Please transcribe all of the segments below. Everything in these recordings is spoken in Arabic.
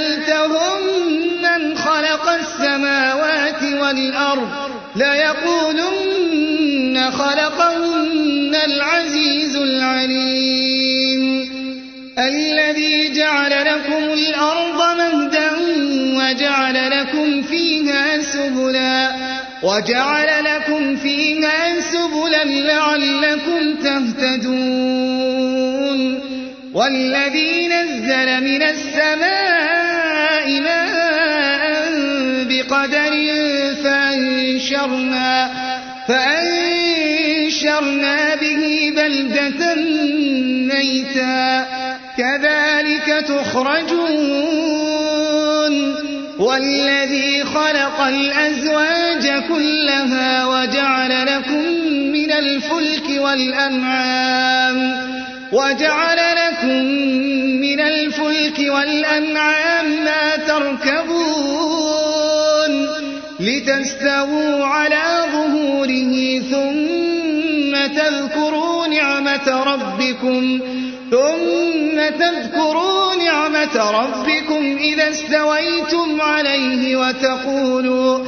سألتهم من خلق السماوات والأرض ليقولن خلقهن العزيز العليم. الذي جعل لكم الأرض مهدا وجعل لكم فيها سبلا وجعل لكم فيها سبلا لعلكم تهتدون. والذي نزل من السماء بقدر فأنشرنا, فأنشرنا به بلدة ميتا كذلك تخرجون. والذي خلق الأزواج كلها وجعل لكم من الفلك والأنعام وجعل لكم من الفلك والأنعام ما تركبون. لتستووا على ظهوره ثم تذكروا نعمة ربكم ثم تذكروا نعمة ربكم إذا استويتم عليه وتقولوا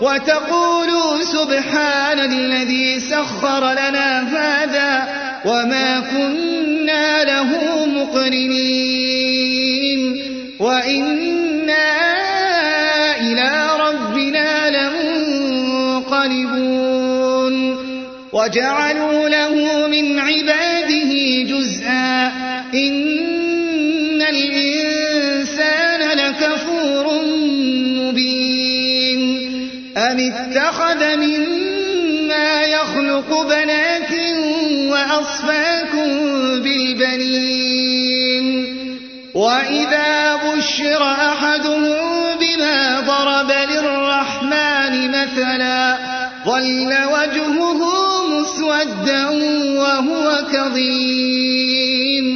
وتقولوا سبحان الذي سخر لنا هذا وما كنا له مقرنين. وإنا وجعلوا له من عباده جزءا. إن الإنسان لكفور مبين. أم اتخذ مما يخلق بنات وأصفاكم بالبنين؟ وإذا بشر أحدهم بما ضرب للرحمن مثلا ظل وجهه مسودا وهو كظيم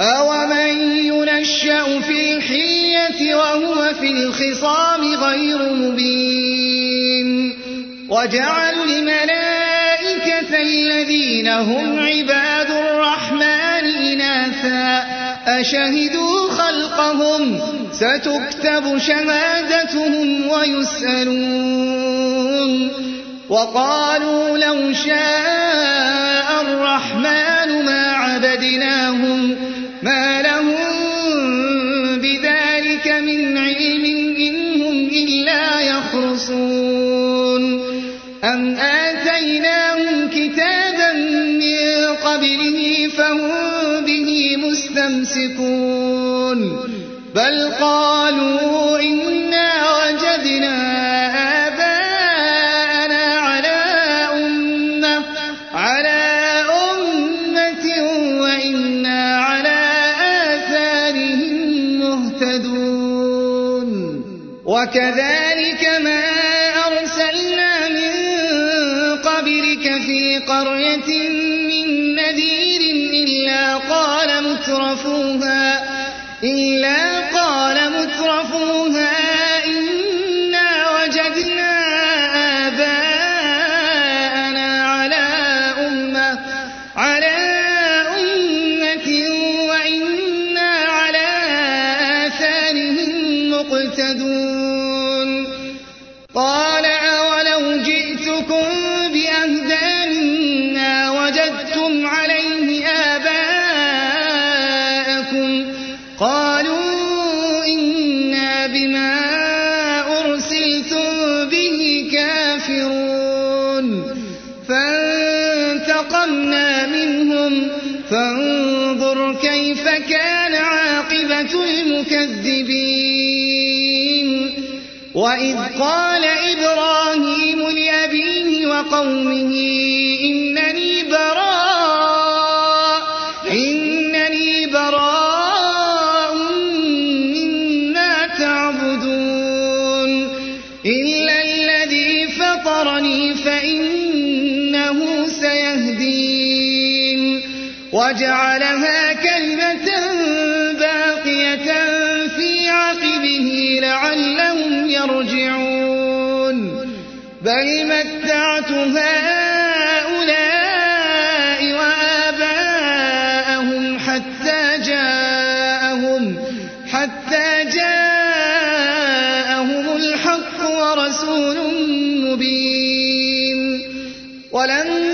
أومن ينشأ في الحية وهو في الخصام غير مبين وجعلوا الملائكة الذين هم عباد الرحمن إناثا أشهدوا خلقهم ستكتب شهادتهم ويسألون وقالوا لو شاء الرحمن ما عبدناهم ما لهم بذلك من علم إن هم إلا يخرصون. أم آتيناهم كتابا من قبله فهم به مستمسكون. بل قالوا وكذلك ما أرسلنا من قبلك في قرية من نذير إلا قال مترفوها وإذ قال إبراهيم لأبيه وقومه إنني براء إنني براء مما تعبدون. إلا الذي فطرني فإنه سيهدين. وجعلها بل متعت هؤلاء وآباءهم حتى جاءهم حتى جاءهم الحق ورسول مبين ولما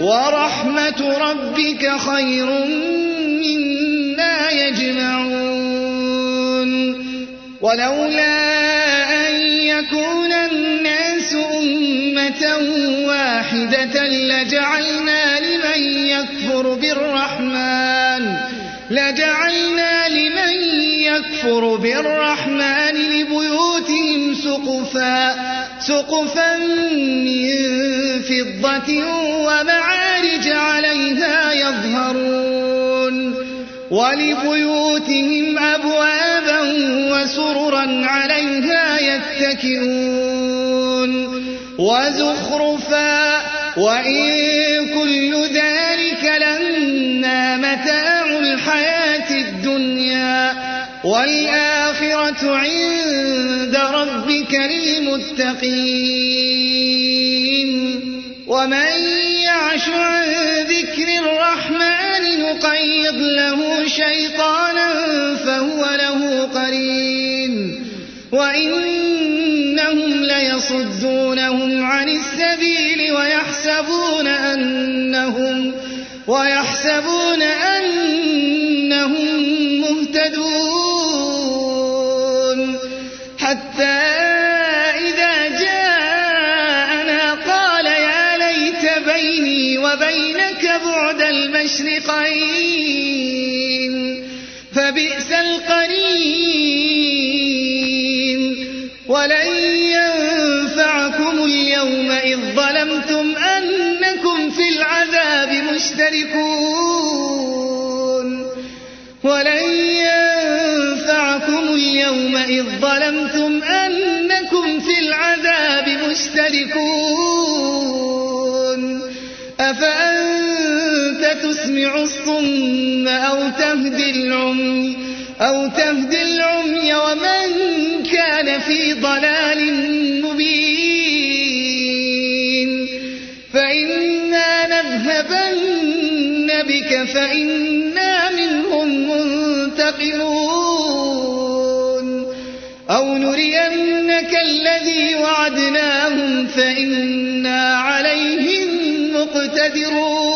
ورحمة ربك خير مما يجمعون. ولولا أن يكون الناس أمة واحدة لجعلنا لمن يكفر بالرحمن لجعلنا لمن يكفر بالرحمن لبيوتهم سقفا سقفا من فضة ومعارج عليها يظهرون ولبيوتهم أبوابا وسررا عليها يتكئون وزخرفا وإن كل ذلك لما متاع الحياة الدنيا والآخرة عند ربك للمتقين ومن يعش عن ذكر الرحمن نقيض له شيطانا فهو له قرين. وإنهم ليصدونهم عن السبيل ويحسبون أنهم ويحسبون أنهم المشرقين فبئس القرين. ولن ينفعكم اليوم إذ ظلمتم أنكم في العذاب مشتركون. ولن ينفعكم اليوم إذ ظلمتم أنكم في العذاب مشتركون. أو تهدي العمي أو تهدي العمي ومن كان في ضلال مبين فإنا نذهبن بك فإنا منهم منتقمون أو نرينك الذي وعدناهم فإنا عليهم مقتدرون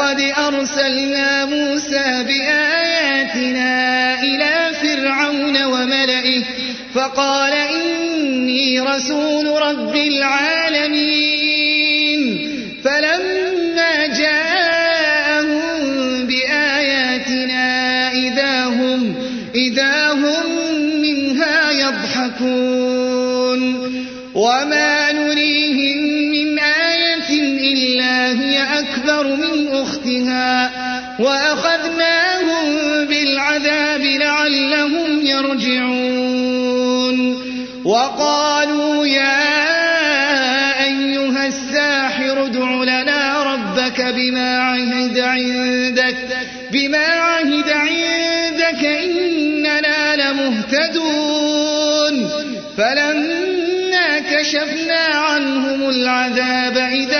ولقد أرسلنا موسى بآياتنا إلى فرعون وملئه فقال إني رسول رب العالمين. هي أكبر من أختها وأخذناهم بالعذاب لعلهم يرجعون. وقالوا يا أيها الساحر ادع لنا ربك بما عهد عندك بما عهد عندك إننا لمهتدون. فلما كشفنا عنهم العذاب إذا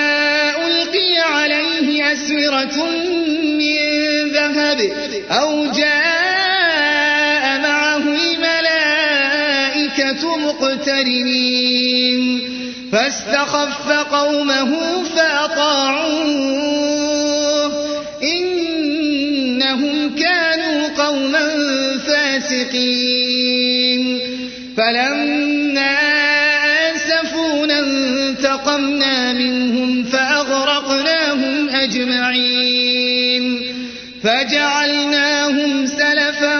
أسورة من ذهب أو جاء معه الملائكة مقترنين. فاستخف قومه فأطاعوه. إنهم كانوا قوما فاسقين. فلما آسفونا انتقمنا منهم فأغرقناهم أجمعين. فجعلناهم سلفا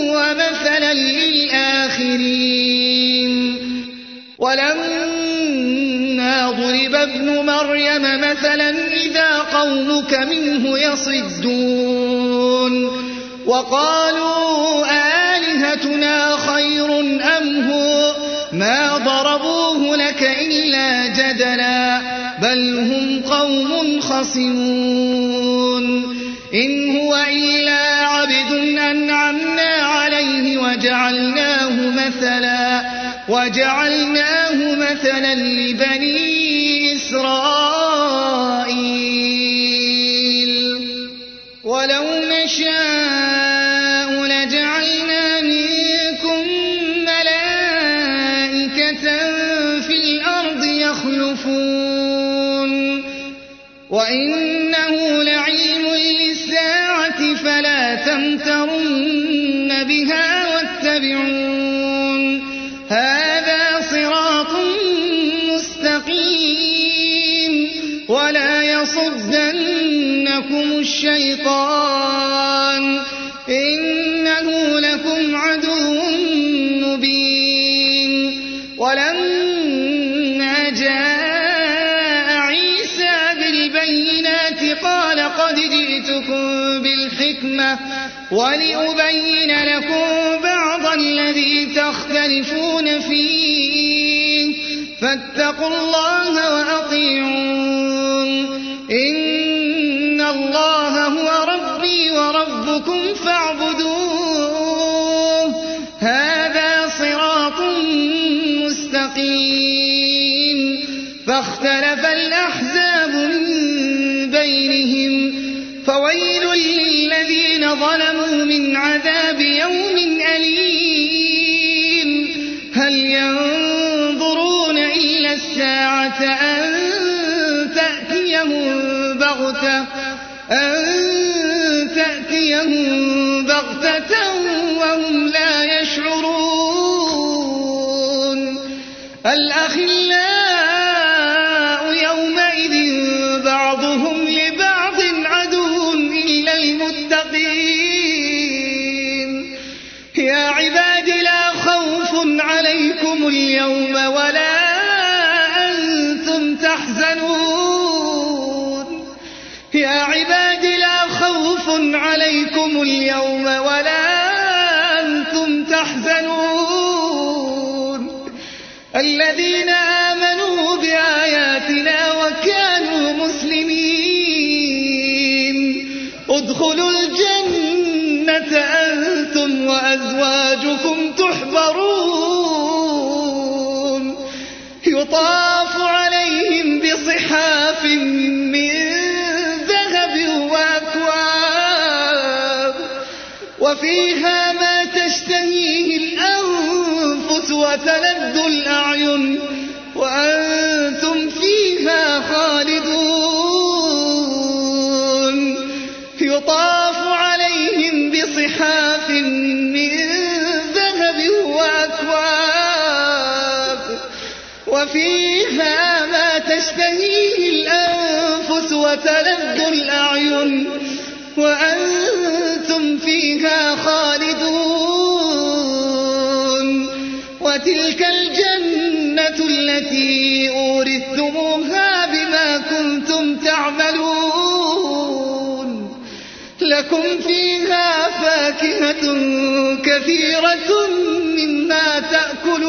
ومثلا للآخرين. ولما ضرب ابن مريم مثلا إذا قومك منه يصدون. وقالوا آلهتنا خير أم هو؟ ما ضربوه لك إلا جدلا بل هم قوم خصمون. إن إلا عبد أنعمنا عليه وجعلناه مثلا وجعلناه مثلا لبني إسرائيل. ولو نشاء لجعلنا منكم ملائكة في الأرض يخلفون. وإنه لعلم الشيطان إنه لكم عدو مبين ولما جاء عيسى بالبينات قال قد جئتكم بالحكمة ولأبين لكم بعض الذي تختلفون فيه فاتقوا الله وأطيعون إن ربي وربكم فاعبدوه. هذا صراط مستقيم. فاختلف الأحزاب من بينهم. فويل للذين ظلموا من عذاب يوم أليم. هل ينظرون إلا الساعة أن تأتيهم بغتة أن تأتيهم عليكم اليوم ولا أنتم تحزنون. الذين آمنوا وفيها ما تشتهيه الأنفس وتلذ الأعين وأنتم فيها خالدون. يطاف عليهم بصحاف من ذهب وأكواب وفيها ما تشتهيه الأنفس وتلذ الأعين. وتلك الجنة التي أورثتموها بما كنتم تعملون. لكم فيها فاكهة كثيرة مما تأكلون.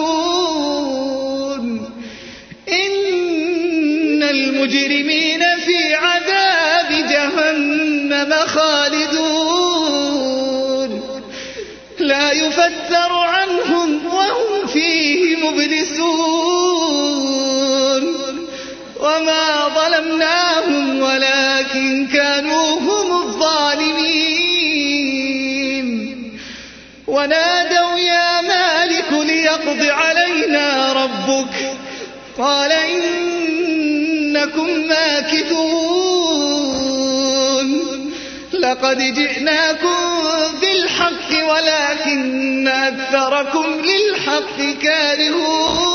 إن المجرمين في عذاب جهنم خالدون. ولكن كانوا هم الظالمين. ونادوا يا مالك ليقض علينا ربك. قال إنكم ماكثون. لقد جئناكم بالحق ولكن أكثركم للحق كارهون.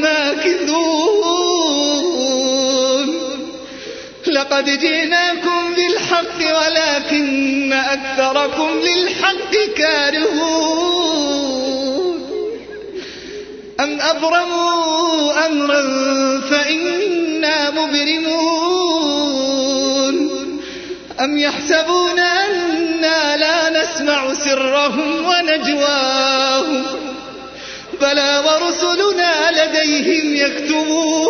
ماكثون لقد جئناكم بالحق ولكن أكثركم للحق كارهون. أم أبرموا أمرا فإنا مبرمون. أم يحسبون أنا لا نسمع سرهم ونجواهم. بلى ورسلنا لديهم يكتبون.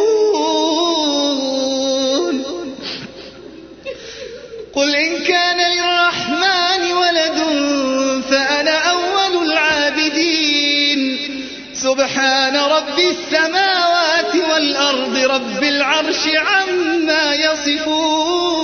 قل إن كان للرحمن ولد فأنا أول العابدين. سبحان رب السماوات والأرض رب العرش عما يصفون.